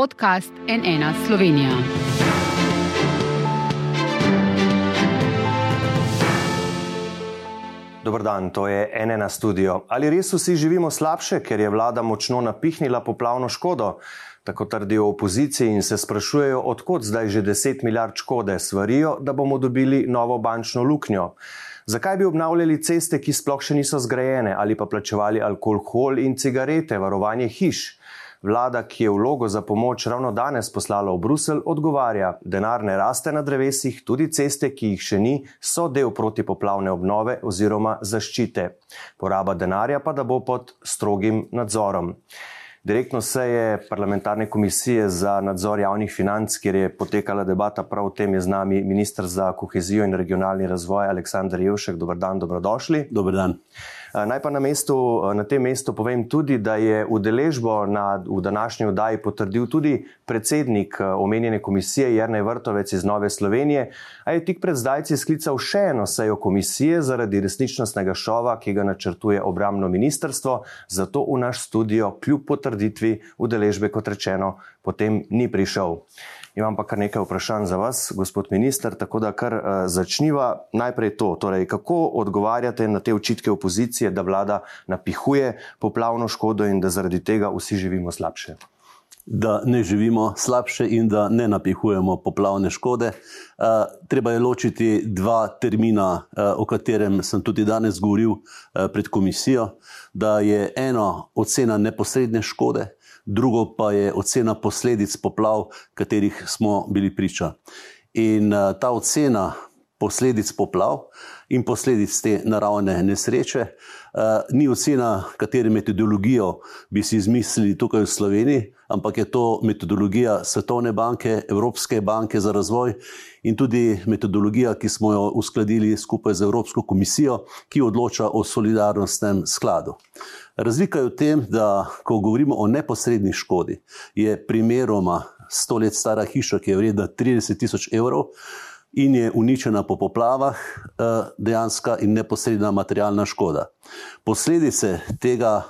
podcast NN Slovenija. Dobr dan, to je NN studio. Ali res vsi živimo slabše, ker je vlada močno napihnila poplavno škodo? Tako trdijo opoziciji in se sprašujejo, odkot zdaj že 10 milijard škode, svarijo, da bomo dobili novo bančno luknjo. Zakaj bi obnavljali ceste, ki sploh še niso zgrajene, ali pa plačevali alkohol in cigarete, varovanje hiš? Vlada, ki je vlogo za pomoč ravno danes poslala v Bruselj, odgovarja: denar ne raste na drevesih, tudi ceste, ki jih še ni, so del protipoplavne obnove oziroma zaščite. Poraba denarja pa da bo pod strogim nadzorom. Direktno seje parlamentarne komisije za nadzor javnih financ, kjer je potekala debata prav o tem, je z nami ministr za kohezijo in regionalni razvoj Aleksandr Jevšek. Dobr dan, dobrodošli. Dobar dan. Eh, naj pa na, mestu, eh, na tem mestu povem tudi, da je udeležbo na, v današnji oddaji potrdil tudi predsednik eh, omenjene komisije Jrnej Vrtovec iz Nove Slovenije, a je tik pred zdajci sklical še eno sejo komisije zaradi resničnostnega šova, ki ga načrtuje obramno ministrstvo, zato v naš studio kljub potrditvi udeležbe, kot rečeno, potem ni prišel. Imam pa kar nekaj vprašanj za vas, gospod minister, tako da kar uh, začniva najprej to. Torej, kako odgovarjate na te očitke opozicije, da vlada napihuje poplavno škodo in da zaradi tega vsi živimo slabše? Da ne živimo slabše in da ne napihujemo poplavne škode. Uh, treba je ločiti dva termina, uh, o katerem sem tudi danes govoril uh, pred komisijo. Da je eno ocena neposredne škode, drugo pa je ocena posledic poplav, katerih smo bili priča. In uh, ta ocena posledic poplav in posledic te naravne nesreče uh, ni ocena, katero metodologijo bi si izmislili tukaj v Sloveniji, ampak je to metodologija Svetovne banke, Evropske banke za razvoj in tudi metodologija, ki smo jo uskladili skupaj z Evropsko komisijo, ki odloča o solidarnostnem skladu. Razlika je v tem, da ko govorimo o neposredni škodi, je primeroma sto let stara hiša, ki je vredna 30 tisoč evrov in je uničena po poplavah, eh, dejansko in neposredna materialna škoda. Posledice tega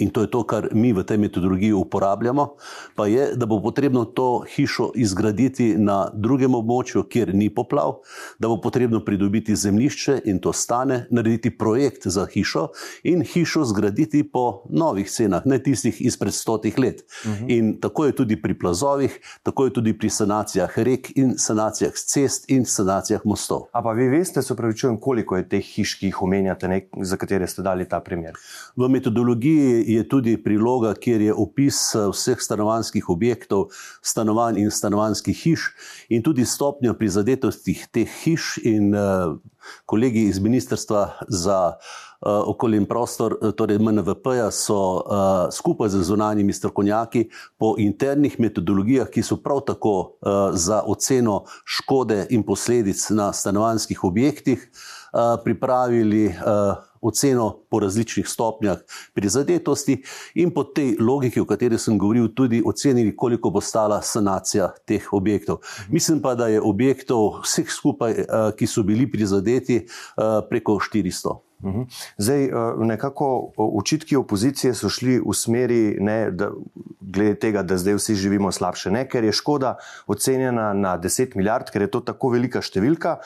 in to je to, kar mi v tej metodologiji uporabljamo, pa je, da bo potrebno to hišo izgraditi na drugem območju, kjer ni poplav, da bo potrebno pridobiti zemljišče in to stane, narediti projekt za hišo in hišo zgraditi po novih cenah, ne tistih izpred stotih let. Uh mhm. -huh. In tako je tudi pri plazovih, tako je tudi pri sanacijah rek in sanacijah cest in sanacijah mostov. A pa vi veste, se pravi, čujem, koliko je teh hiš, ki jih omenjate, ne, za katere ste dali ta primer? V metodologiji je tudi priloga, kjer je opis eh, vseh stanovanjskih objektov, stanovanj in stanovanjskih hiš, in tudi stopnja prizadetosti teh hiš. In uh, kolegi iz Ministrstva za uh, okolje in prostor, torej MNVP, so uh, skupaj z zunanjimi strokovnjaki po internih metodologijah, ki so prav tako uh, za oceno škode in posledic na stanovanjskih objektih, uh, pripravili. Uh, oceno po različnih stopnjah prizadetosti in po tej logiki, o kateri sem govoril, tudi ocenili, koliko bo stala sanacija teh objektov. Mislim pa, da je objektov vseh skupaj, eh, ki so bili prizadeti, eh, preko 400. Mhm. Zdaj, eh, nekako očitki opozicije so šli v smeri, ne, da, glede tega, da zdaj vsi živimo slabše, ne, ker je škoda ocenjena na 10 milijard, ker je to tako velika številka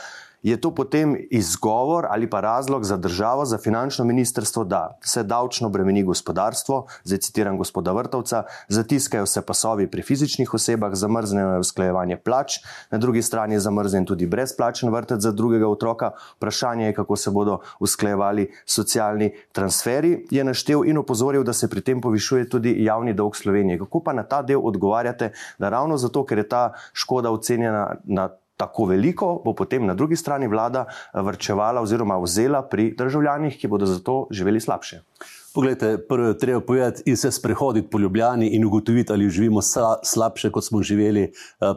je to potem izgovor ali pa razlog za državo, za finančno ministrstvo, da se davčno bremeni gospodarstvo, zdaj citiram gospoda Vrtovca, zatiskajo se pasovi pri fizičnih osebah, zamrznejo je usklajevanje plač, na drugi strani je zamrznjen tudi brezplačen vrtec za drugega otroka. Vprašanje je, kako se bodo usklajevali socialni transferi, je naštel in opozoril, da se pri tem povišuje tudi javni dolg Slovenije. Kako pa na ta del odgovarjate, da ravno zato, ker je ta škoda ocenjena na tako veliko, bo potem na drugi strani vlada vrčevala oziroma vzela pri državljanih, ki bodo zato živeli slabše. Poglejte, prvo je treba povedati in se sprehoditi po Ljubljani in ugotoviti, ali živimo slabše, kot smo živeli eh,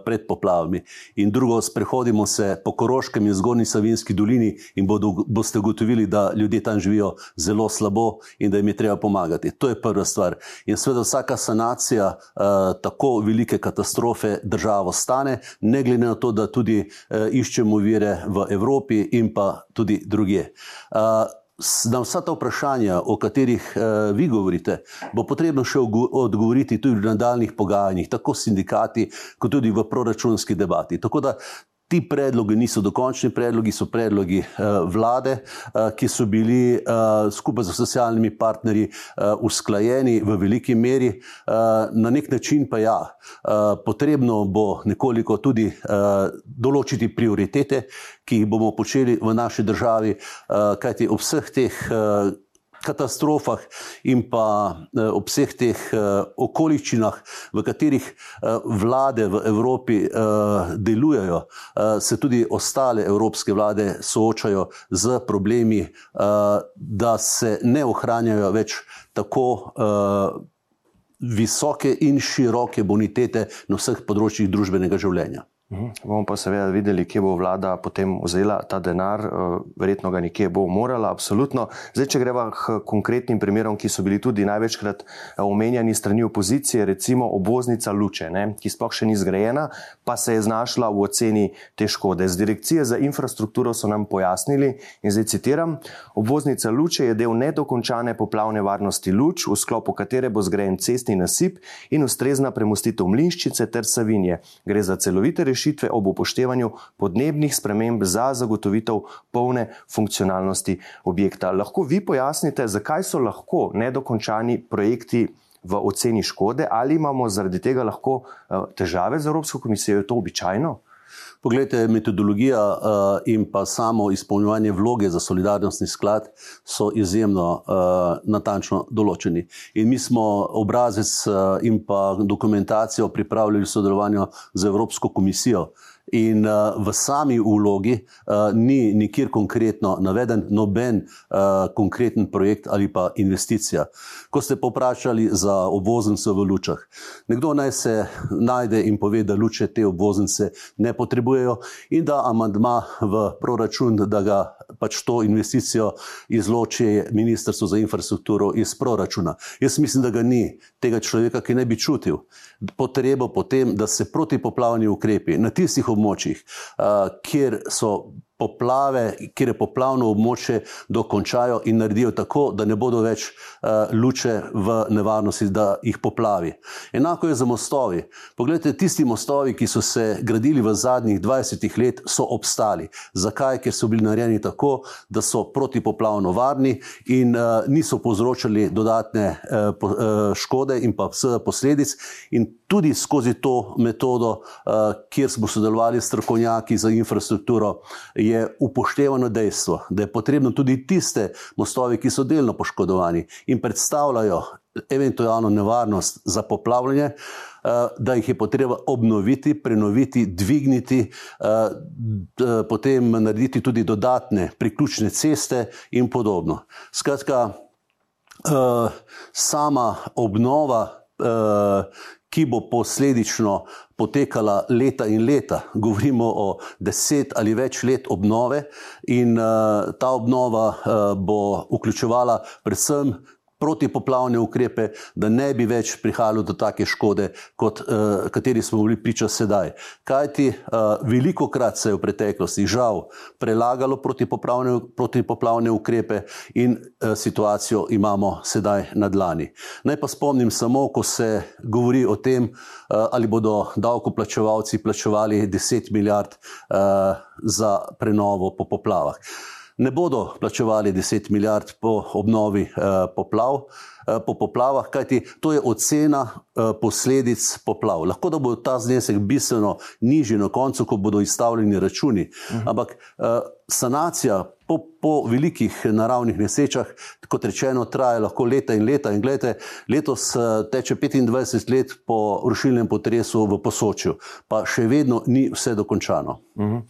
pred poplavami. In drugo, sprehodimo se po Koroškem in zgornji Savinski dolini in bodo, boste ugotovili, da ljudje tam živijo zelo slabo in da jim je treba pomagati. To je prva stvar. In seveda vsaka sanacija uh, tako velike katastrofe državo stane, ne glede na to, da tudi uh, iščemo vire v Evropi in pa tudi druge. Uh, na vsa ta vprašanja, o katerih uh, vi govorite, bo potrebno še odgovoriti tudi v nadaljnih pogajanjih, tako s sindikati, kot tudi v proračunski debati. Tako da Ti predlogi niso dokončni predlogi, so predlogi uh, vlade, uh, ki so bili uh, skupaj z socialnimi partnerji uh, usklajeni v veliki meri. Uh, na nek način pa ja, uh, potrebno bo nekoliko tudi uh, določiti prioritete, ki jih bomo počeli v naši državi, uh, kajti ob vseh teh. Katastrofah in pa eh, ob vseh teh eh, okoliščinah, v katerih eh, vlade v Evropi delujejo, se tudi ostale evropske vlade soočajo z problemi, da se ne ohranjajo več tako visoke in široke bonitete na vseh področjih družbenega življenja. Mhm. Bomo pa seveda videli, kje bo vlada potem vzela ta denar, eh, verjetno ga nekje bo morala, absolutno. Zdaj, če greva k konkretnim primerom, ki so bili tudi največkrat eh, omenjani strani opozicije, recimo obvoznica Luče, ne, ki sploh še ni zgrajena, pa se je znašla v oceni te škode. Z direkcije za infrastrukturo so nam pojasnili in zdaj citiram: Obvoznica Luče je del nedokončane poplavne varnosti Luč, v sklopu katere bo zgrajen cestni nasip in ustrezna premustitev Mlinščice ter Savinje. Gre za celovite rešitve rešitve ob upoštevanju podnebnih sprememb za zagotovitev polne funkcionalnosti objekta. Lahko vi pojasnite, zakaj so lahko nedokončani projekti v oceni škode ali imamo zaradi tega lahko eh, težave z Evropsko komisijo? Je to običajno? Poglejte, metodologija uh, in pa samo izpolnjevanje vloge za solidarnostni sklad so izjemno uh, natančno določeni. In mi smo obrazec uh, in pa dokumentacijo pripravljali v sodelovanju z Evropsko komisijo. In uh, v sami vlogi uh, ni nikjer konkretno naveden noben uh, konkreten projekt ali pa investicija. Ko ste poprašali za obvoznice v lučah, nekdo naj se najde in pove, da luče te obvoznice ne potrebujejo in da amandma v proračun, da ga pač to investicijo izloči Ministrstvo za infrastrukturo iz proračuna. Jaz mislim, da ga ni tega človeka, ki ne bi čutil potrebo potem, da se protipoplavni ukrepi na tistih območjih, kjer so poplave, kjer je poplavno območje, dokončajo in naredijo tako, da ne bodo več uh, luče v nevarnosti, da jih poplavi. Enako je za mostovi. Poglejte, tisti mostovi, ki so se gradili v zadnjih 20 letih, so obstali. Zakaj? Ker so bili narejeni tako, da so protipoplavno varni in uh, niso povzročali dodatne uh, škode in pa posledic. In tudi skozi to metodo, uh, kjer smo sodelovali s strokovnjaki za infrastrukturo, je upoštevano dejstvo, da je potrebno tudi tiste mostove, ki so delno poškodovani in predstavljajo eventualno nevarnost za poplavljanje, eh, da jih je potrebno obnoviti, prenoviti, dvigniti, eh, potem narediti tudi dodatne priključne ceste in podobno. Skratka, eh, sama obnova ki bo posledično potekala leta in leta. Govorimo o deset ali več let obnove, in uh, ta obnova uh, bo vključevala predvsem protipoplavne ukrepe, da ne bi več prihajalo do take škode, kot uh, kateri smo bili priča sedaj. Kajti uh, veliko krat se je v preteklosti žal prelagalo protipoplavne, protipoplavne ukrepe in uh, situacijo imamo sedaj na dlani. Naj pa spomnim samo, ko se govori o tem, uh, ali bodo davkoplačevalci plačevali 10 milijard uh, za prenovo po poplavah ne bodo plačevali 10 milijard po obnovi eh, poplav, eh, po poplavah, kajti to je ocena eh, posledic poplav. Lahko da bo ta znesek bistveno nižji na koncu, ko bodo izstavljeni računi, -huh. ampak eh, sanacija po, po velikih naravnih nesrečah, kot rečeno, traja lahko leta in leta. In gledajte, letos eh, teče 25 let po rušilnem potresu v Posočju, pa še vedno ni vse dokončano. Uh mhm. -huh.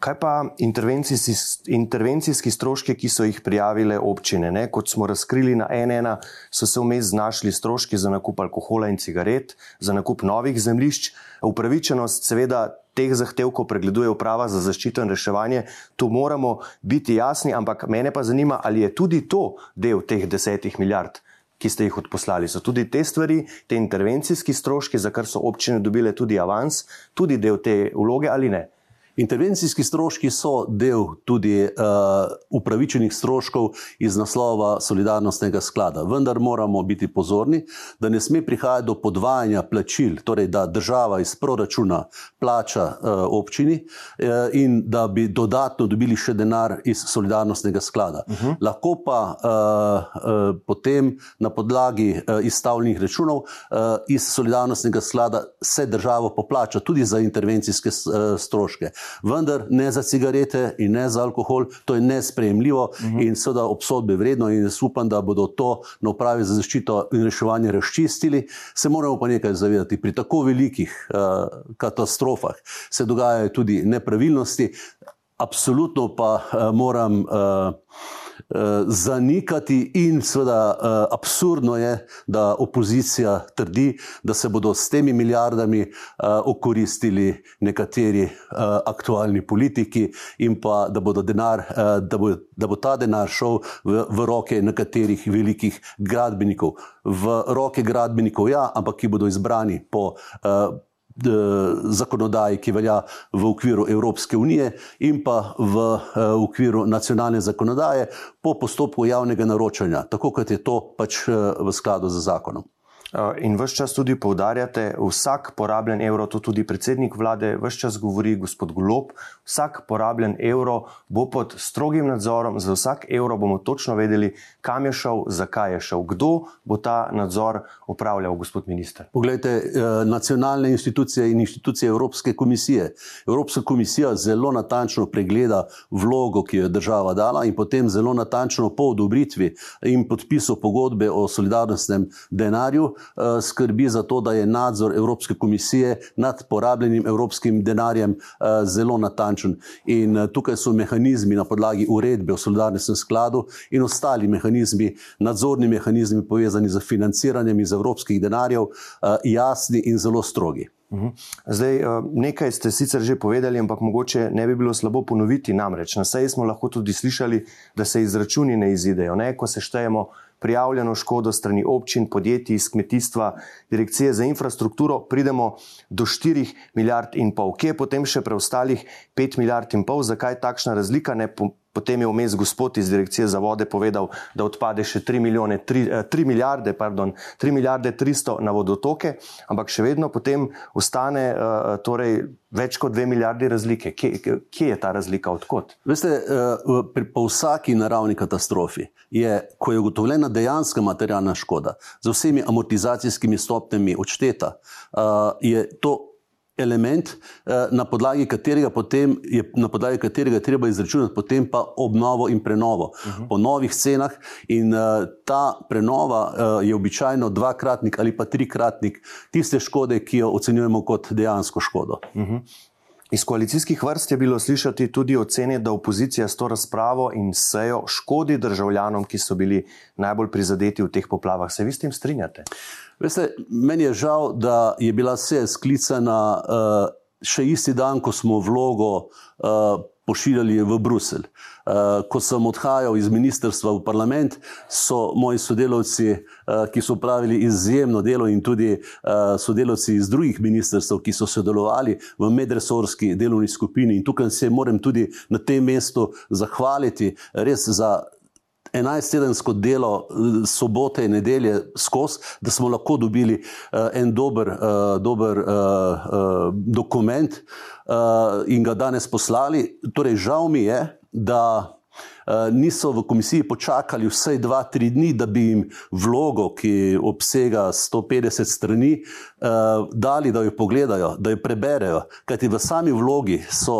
Kaj pa intervencijski, stroški, ki so jih prijavile občine? Ne? Kot smo razkrili na NN, so se vmes znašli stroški za nakup alkohola in cigaret, za nakup novih zemljišč. Upravičenost, seveda, teh zahtevkov pregleduje uprava za zaščito in reševanje. Tu moramo biti jasni, ampak mene pa zanima, ali je tudi to del teh desetih milijard. Ki ste jih odposlali, so tudi te stvari, te intervencijski stroški, za kar so občine dobile tudi avans, tudi del te vloge ali ne? Intervencijski stroški so del tudi uh, upravičenih stroškov iz naslova solidarnostnega sklada, vendar moramo biti pozorni, da ne sme prihajati do podvajanja plačil, torej da država iz proračuna plača uh, občini uh, in da bi dodatno dobili še denar iz solidarnostnega sklada. Uh -huh. Lahko pa uh, uh, potem na podlagi uh, izstavljenih računov uh, iz solidarnostnega sklada se državo poplača tudi za intervencijske uh, stroške vendar ne za cigarete in ne za alkohol, to je nesprejemljivo uh mhm. -huh. in seveda obsodbe vredno. In jaz upam, da bodo to na upravi za zaščito in reševanje razčistili. Se moramo pa nekaj zavedati, pri tako velikih uh, katastrofah se dogajajo tudi nepravilnosti, absolutno pa uh, moram. Uh, zanikati, in seveda eh, absurdno je, da opozicija trdi, da se bodo s temi milijardami eh, okoristili nekateri aktualni politiki in pa da, denar, da, bo, da bo ta denar šel v, v roke nekaterih velikih gradbenikov. V roke gradbenikov, ja, ampak ki bodo izbrani po zakonodaji, ki velja v okviru Evropske unije in pa v eh, okviru nacionalne zakonodaje po postopku javnega naročanja, tako kot je to pač eh, v skladu z zakonom. Eh, in vse čas tudi poudarjate, vsak porabljen evro, to tudi predsednik vlade, vse čas govori gospod Golob, vsak porabljen evro bo pod strogim nadzorom, za vsak evro bomo točno vedeli, kam je šel, zakaj je šel, kdo bo ta nadzor upravljal, gospod minister. Poglejte, eh, nacionalne institucije in institucije Evropske komisije. Evropska komisija zelo natančno pregleda vlogo, ki jo je država dala in potem zelo natančno po odobritvi in podpisu pogodbe o solidarnostnem denarju skrbi za to, da je nadzor Evropske komisije nad porabljenim evropskim denarjem eh, zelo natančen. In eh, tukaj so mehanizmi na podlagi uredbe o solidarnostnem skladu in ostali mehanizmi, nadzorni mehanizmi povezani z financiranjem iz evropskih denarjev, jasni in zelo strogi. Mhm. Zdaj, nekaj ste sicer že povedali, ampak mogoče ne bi bilo slabo ponoviti. Namreč na seji smo lahko tudi slišali, da se izračuni ne izidejo. Ne? Ko se štejemo prijavljeno škodo strani občin, podjetij iz kmetijstva, direkcije za infrastrukturo, pridemo do 4 milijard in pol. Kje je potem še preostalih 5 milijard in pol? Zakaj takšna razlika? Ne, Potem je vmes gospod iz Direkcije za vode povedal, da odpade še 3, milijone, 3, 3 eh, milijarde, pardon, 3 milijarde 300 na vodotoke, ampak še vedno potem ostane uh, torej več kot 2 milijardi razlike. Kje, kje je ta razlika, odkot? Veste, uh, pri, po vsaki naravni katastrofi je, ko je ugotovljena dejanska materialna škoda, z vsemi amortizacijskimi stopnjami odšteta, uh, je to element, eh, na podlagi katerega, potem je, na podlagi katerega treba izračunati potem pa obnovo in prenovo uh mhm. -huh. po novih cenah. In uh, ta prenova uh, je običajno dvakratnik ali pa trikratnik tiste škode, ki jo ocenjujemo kot dejansko škodo. Uh mhm. -huh. Iz koalicijskih vrst je bilo slišati tudi ocene, da opozicija s to razpravo in sejo škodi državljanom, ki so bili najbolj prizadeti v teh poplavah. Se vi s tem strinjate? Veste, meni je žal, da je bila seja sklicana uh, še isti dan, ko smo vlogo uh, pošiljali v Bruselj. Uh, ko sem odhajal iz ministrstva v parlament, so moji sodelavci, uh, ki so pravili izjemno delo, in tudi uh, sodelavci iz drugih ministrstv, ki so sodelovali v medresorski delovni skupini. In tukaj se moram tudi na tem mestu zahvaliti res za 11-tedensko delo, eh, sobote in nedelje skozi, da smo lahko dobili uh, en dober, uh, dober uh, uh, dokument uh, in ga danes poslali. Torej, žal mi je, da. Niso v komisiji počakali vsaj dva, tri dni, da bi jim vlogo, ki obsega 150 strani, dali, da jo pogledajo, da jo preberejo. Kajti v sami vlogi so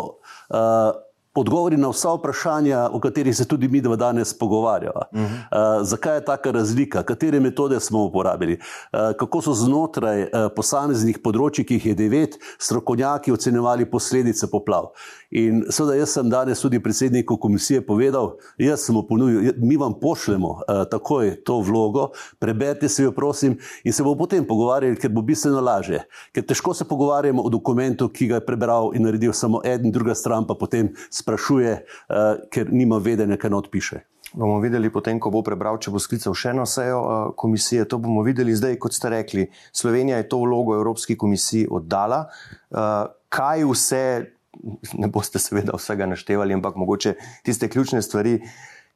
uh, odgovori na vsa vprašanja, o katerih se tudi mi dva danes pogovarjava. Uh -huh. uh, zakaj je taka razlika, katere metode smo uporabili, uh, kako so znotraj uh, posameznih področji, ki jih je devet, strokovnjaki ocenjevali posledice poplav. In seveda, jaz sem danes tudi predsedniku komisije povedal, jaz sem mu ponudil, mi vam pošljemo uh, takoj to vlogo, preberite si jo, prosim, in se bomo potem pogovarjali, ker bo bistveno lažje. Ker težko se pogovarjamo o dokumentu, ki ga je prebral in naredil samo en, druga stran pa potem sprašuje, uh, ker nima vedenja, kaj not piše. Bomo videli potem, ko bo prebral, če bo sklical še eno sejo uh, komisije. To bomo videli zdaj, kot ste rekli. Slovenija je to vlogo Evropski komisiji oddala. Uh, kaj vse ne boste seveda vsega naštevali, ampak mogoče tiste ključne stvari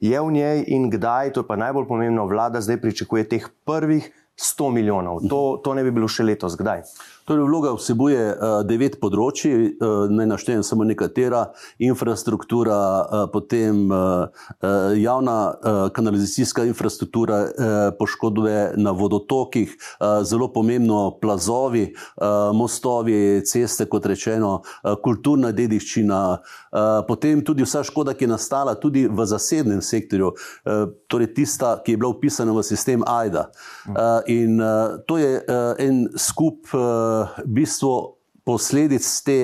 je v njej in kdaj, to je pa najbolj pomembno, vlada zdaj pričakuje teh prvih 100 milijonov. To, to ne bi bilo še letos, kdaj? Torej, vloga vsebuje uh, devet področji, uh, naj naštejem samo nekatera: infrastruktura, uh, potem uh, javna uh, kanalizacijska infrastruktura, uh, poškodbe na vodotokih, uh, zelo pomembno plazovi, uh, mostovi, ceste, kot rečeno, uh, kulturna dediščina, uh, potem tudi vsa škoda, ki je nastala tudi v zasebnem sektorju, uh, torej tista, ki je bila upisana v sistem AIDA. Uh, in uh, to je uh, en skup. Uh, bistvo posledic te,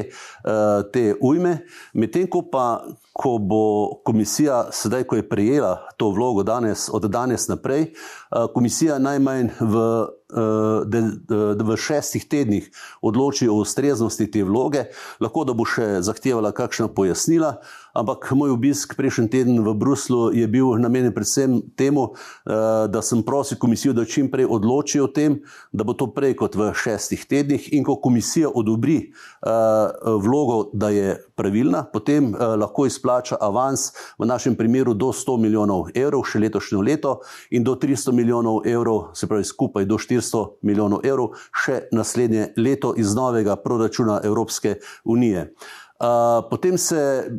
uh, te ujme, medtem ko pa. Ko bo komisija, sedaj, ko je prejela to vlogo, danes, od danes naprej, uh, komisija najmanj v, uh, v šestih tednih odloči o ustreznosti te vloge, lahko da bo še zahtevala kakšna pojasnila, ampak moj obisk prejšnji teden v Bruslu je bil namenjen predvsem temu, eh, da sem prosil komisijo, da čim prej odloči o tem, da bo to prej kot v šestih tednih in ko komisija odobri eh, vlogo, da je pravilna, potem eh, lahko izplača avans v našem primeru do 100 milijonov evrov še letošnjo leto in do 300 milijonov evrov, se pravi skupaj do 400 milijonov evrov še naslednje leto iz novega proračuna Evropske unije. Potem se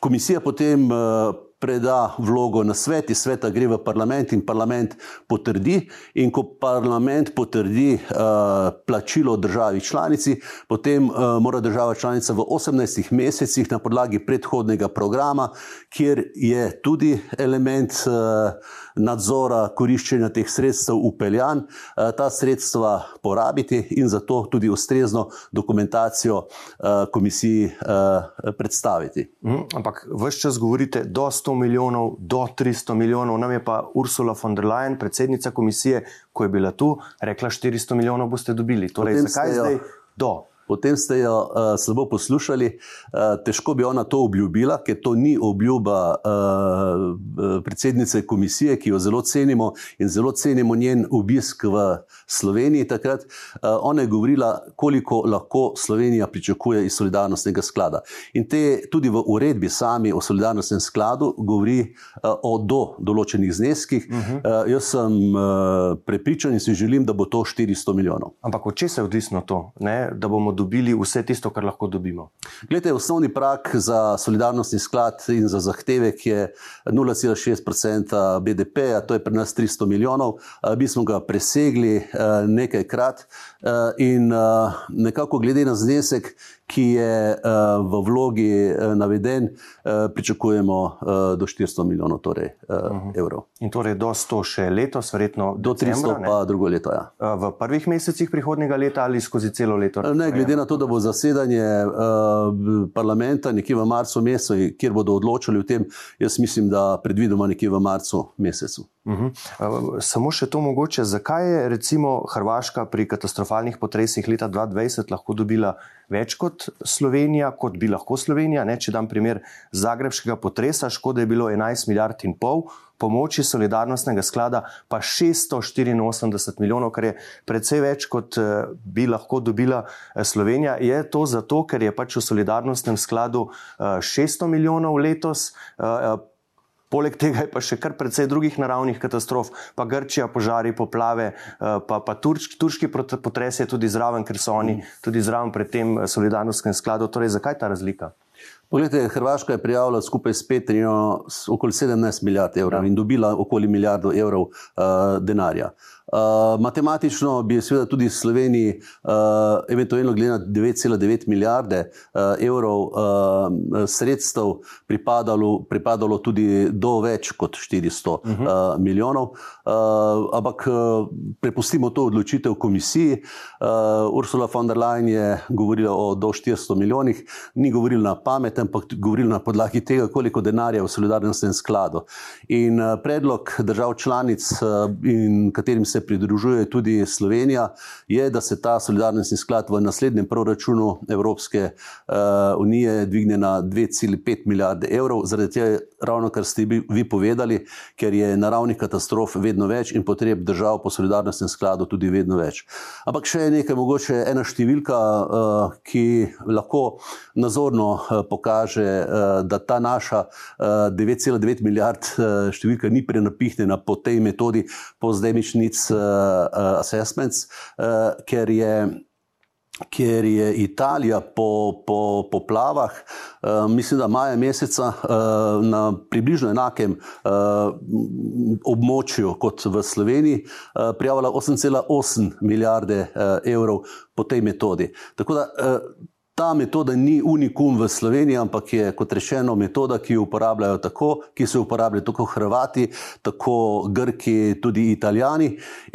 Komisija potem uh, preda vlogo na svet, iz sveta gre v parlament in parlament potrdi. In ko parlament potrdi uh, plačilo državi članici, potem uh, mora država članica v 18 mesecih na podlagi predhodnega programa, kjer je tudi element uh, nadzora koriščenja teh sredstev upeljan, uh, ta sredstva porabiti in zato tudi ustrezno dokumentacijo uh, komisiji uh, predstaviti. Mm, ampak vse čas govorite do 100 milijonov, do 300 milijonov, nam je pa Ursula von der Leyen, predsednica komisije, ko je bila tu, rekla 400 milijonov boste dobili. Torej, zakaj zdaj do? Potem ste jo uh, slabo poslušali. Uh, težko bi ona to obljubila, ker to ni obljuba uh, predsednice komisije, ki jo zelo cenimo in zelo cenimo njen obisk v Sloveniji. Takrat uh, ona je govorila, koliko lahko Slovenija pričakuje iz solidarnostnega sklada. In te tudi v uredbi sami o solidarnostnem skladu govori uh, o do določenih zneskih. Uh -huh. uh, jaz sem uh, prepričan in si želim, da bo to 400 milijonov. Ampak od česa je odvisno to, ne? da bomo dobili vse tisto, kar lahko dobimo. Glede, osnovni prak za solidarnostni sklad in za zahtevek je 0,6% BDP, to je pri nas 300 milijonov. Mi smo ga presegli nekajkrat in nekako glede na znesek, ki je v vlogi naveden, pričakujemo do 400 milijonov torej, uh, uh -huh. evrov. In torej do 100 še letos, verjetno do decembra, 300, ne? pa drugo leto. Ja. V prvih mesecih prihodnega leta ali skozi celo leto? Ne, glede na to, da bo zasedanje uh, parlamenta nekje v marcu mesecu, kjer bodo odločili o tem, jaz mislim, da predvidoma nekje v marcu mesecu. Uh -huh. uh, samo še to mogoče, zakaj je recimo Hrvaška pri katastrofalnih potresih leta 2020 lahko dobila več kot Slovenija, kot bi lahko Slovenija. Ne? Če dam primer zagrebskega potresa, škode je bilo 11 milijard in pol, pomoči solidarnostnega sklada pa 684 milijonov, kar je precej več, kot eh, bi lahko dobila eh, Slovenija. Je to zato, ker je pač v solidarnostnem skladu 600 eh, milijonov letos? Poleg tega je pa še kar precej drugih naravnih katastrof, pa Grčija, požari, poplave, pa, pa turč, turški potres je tudi zraven, ker so oni tudi zraven pred tem solidarnostnem skladu. Torej, zakaj ta razlika? Poglejte, Hrvaška je prijavila skupaj s Petrijo okoli 17 milijard evrov ja. in dobila okoli milijardo evrov uh, denarja. Uh, matematično bi seveda tudi Sloveniji, uh, eventualno glede na 9,9 milijarde uh, evrov uh, sredstev, pripadalo, pripadalo tudi do več kot 400 uh -huh. uh, milijonov. Uh, ampak uh, prepustimo to odločitev komisiji. Uh, Ursula von der Leyen je govorila o do 400 milijonih, ni govorila na pamet ampak govorili na podlagi tega, koliko denarja je v solidarnostnem skladu. In predlog držav članic, in katerim se pridružuje tudi Slovenija, je, da se ta solidarnostni sklad v naslednjem proračunu Evropske unije dvigne na 2,5 milijarde evrov. Zaradi tega, ravno kar ste vi povedali, ker je naravnih katastrof vedno več in potreb držav po solidarnostnem skladu tudi vedno več. Ampak še nekaj, mogoče ena številka, uh, ki lahko nazorno uh, pokaže, uh, da ta naša uh, 9,9 milijard uh, številka ni prenapihnjena po tej metodi, po zdajmič nic uh, assessments, uh, ker je ker je Italija po, po poplavah, uh, mislim, da maja meseca uh, na približno enakem uh, območju kot v Sloveniji, uh, prijavila 8,8 milijarde uh, evrov po tej metodi. Tako da uh, ta metoda ni unikum v Sloveniji, ampak je, kot rečeno, metoda, ki jo uporabljajo tako, ki so jo uporabljali tako Hrvati, tako Grki, tudi Italijani.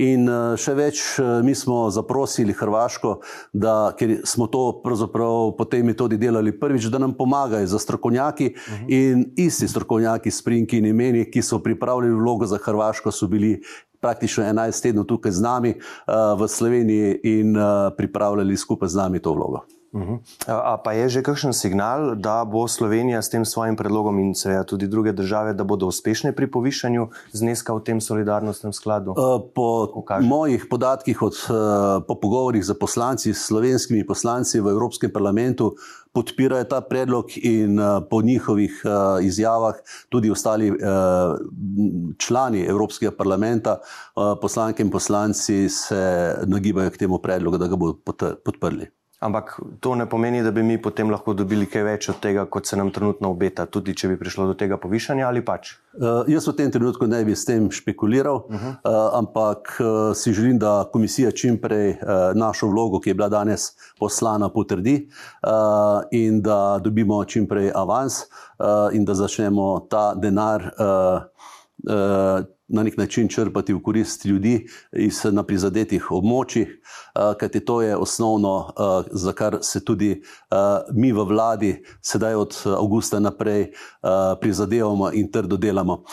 In eh, še več, eh, mi smo zaprosili Hrvaško, da, ker smo to pravzaprav po tej metodi delali prvič, da nam pomagajo za strokovnjaki uh -huh. in isti strokovnjaki, sprinki in imeni, ki so pripravljali vlogo za Hrvaško, so bili praktično 11 tednov tukaj z nami uh, v Sloveniji in uh, pripravljali skupaj z nami to vlogo. A pa je že kakšen signal, da bo Slovenija s tem svojim predlogom in seveda tudi druge države, da bodo uspešne pri povišanju zneska v tem solidarnostnem skladu? Po Ukaže. mojih podatkih, od, po pogovorih z poslanci, s slovenskimi poslanci v Evropskem parlamentu, podpirajo ta predlog in po njihovih izjavah tudi ostali člani Evropskega parlamenta, poslanke in poslanci se nagibajo k temu predlogu, da ga bodo podprli. Ampak to ne pomeni, da bi mi potem lahko dobili kaj več od tega, kot se nam trenutno obeta, tudi če bi prišlo do tega povišanja ali pač. Uh, jaz v tem trenutku ne bi s tem špekuliral, uh -huh. uh, ampak uh, si želim, da komisija čim prej uh, našo vlogo, ki je bila danes poslana, potrdi uh, in da dobimo čim prej avans uh, in da začnemo ta denar. Uh, uh, na nek način črpati v korist ljudi iz prizadetih območij, kajti to je osnovno, za kar se tudi mi v vladi sedaj od avgusta naprej prizadevamo in trdo delamo.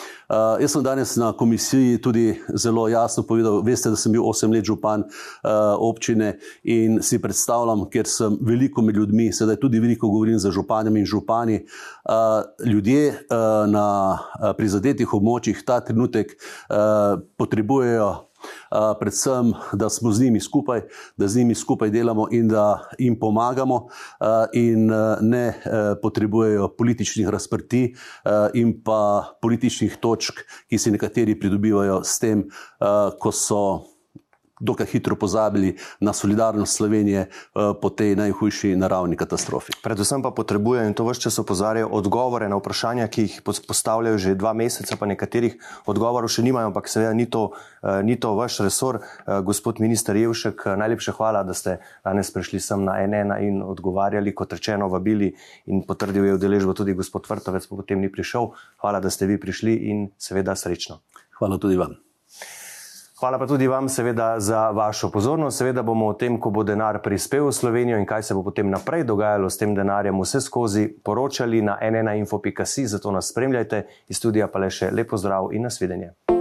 Jaz sem danes na komisiji tudi zelo jasno povedal, veste, da sem bil osem let župan občine in si predstavljam, ker sem veliko med ljudmi, sedaj tudi veliko govorim za županjem in župani, ljudje na prizadetih območjih ta trenutek Eh, potrebujejo, predvsem, da smo z njimi skupaj, da z njimi skupaj delamo in da jim pomagamo, uh, in uh, ne potrebujejo političnih razprti in pa političnih točk, ki si nekateri pridobivajo s tem, ko so dokaj hitro pozabili na solidarnost Slovenije eh, po tej najhujši naravni katastrofi. Predvsem pa potrebujejo in to vse čas opozarjajo odgovore na vprašanja, ki jih postavljajo že dva meseca, pa nekaterih odgovorov še nimajo, ampak seveda ni to, eh, ni to vaš resor. Eh, gospod minister Jevšek, najlepše hvala, da ste danes prišli sem na NN in odgovarjali, kot rečeno, vabili in potrdil je udeležbo tudi gospod Vrtovec, pa potem ni prišel. Hvala, da ste vi prišli in seveda srečno. Hvala tudi vam. Hvala pa tudi vam, seveda, za vašo pozornost. Seveda bomo o tem, ko bo denar prispel v Slovenijo in kaj se bo potem naprej dogajalo s tem denarjem, vse skozi poročali na nnainfo.si, zato nas spremljajte. Iz studija pa le še lepo zdrav in nasvidenje.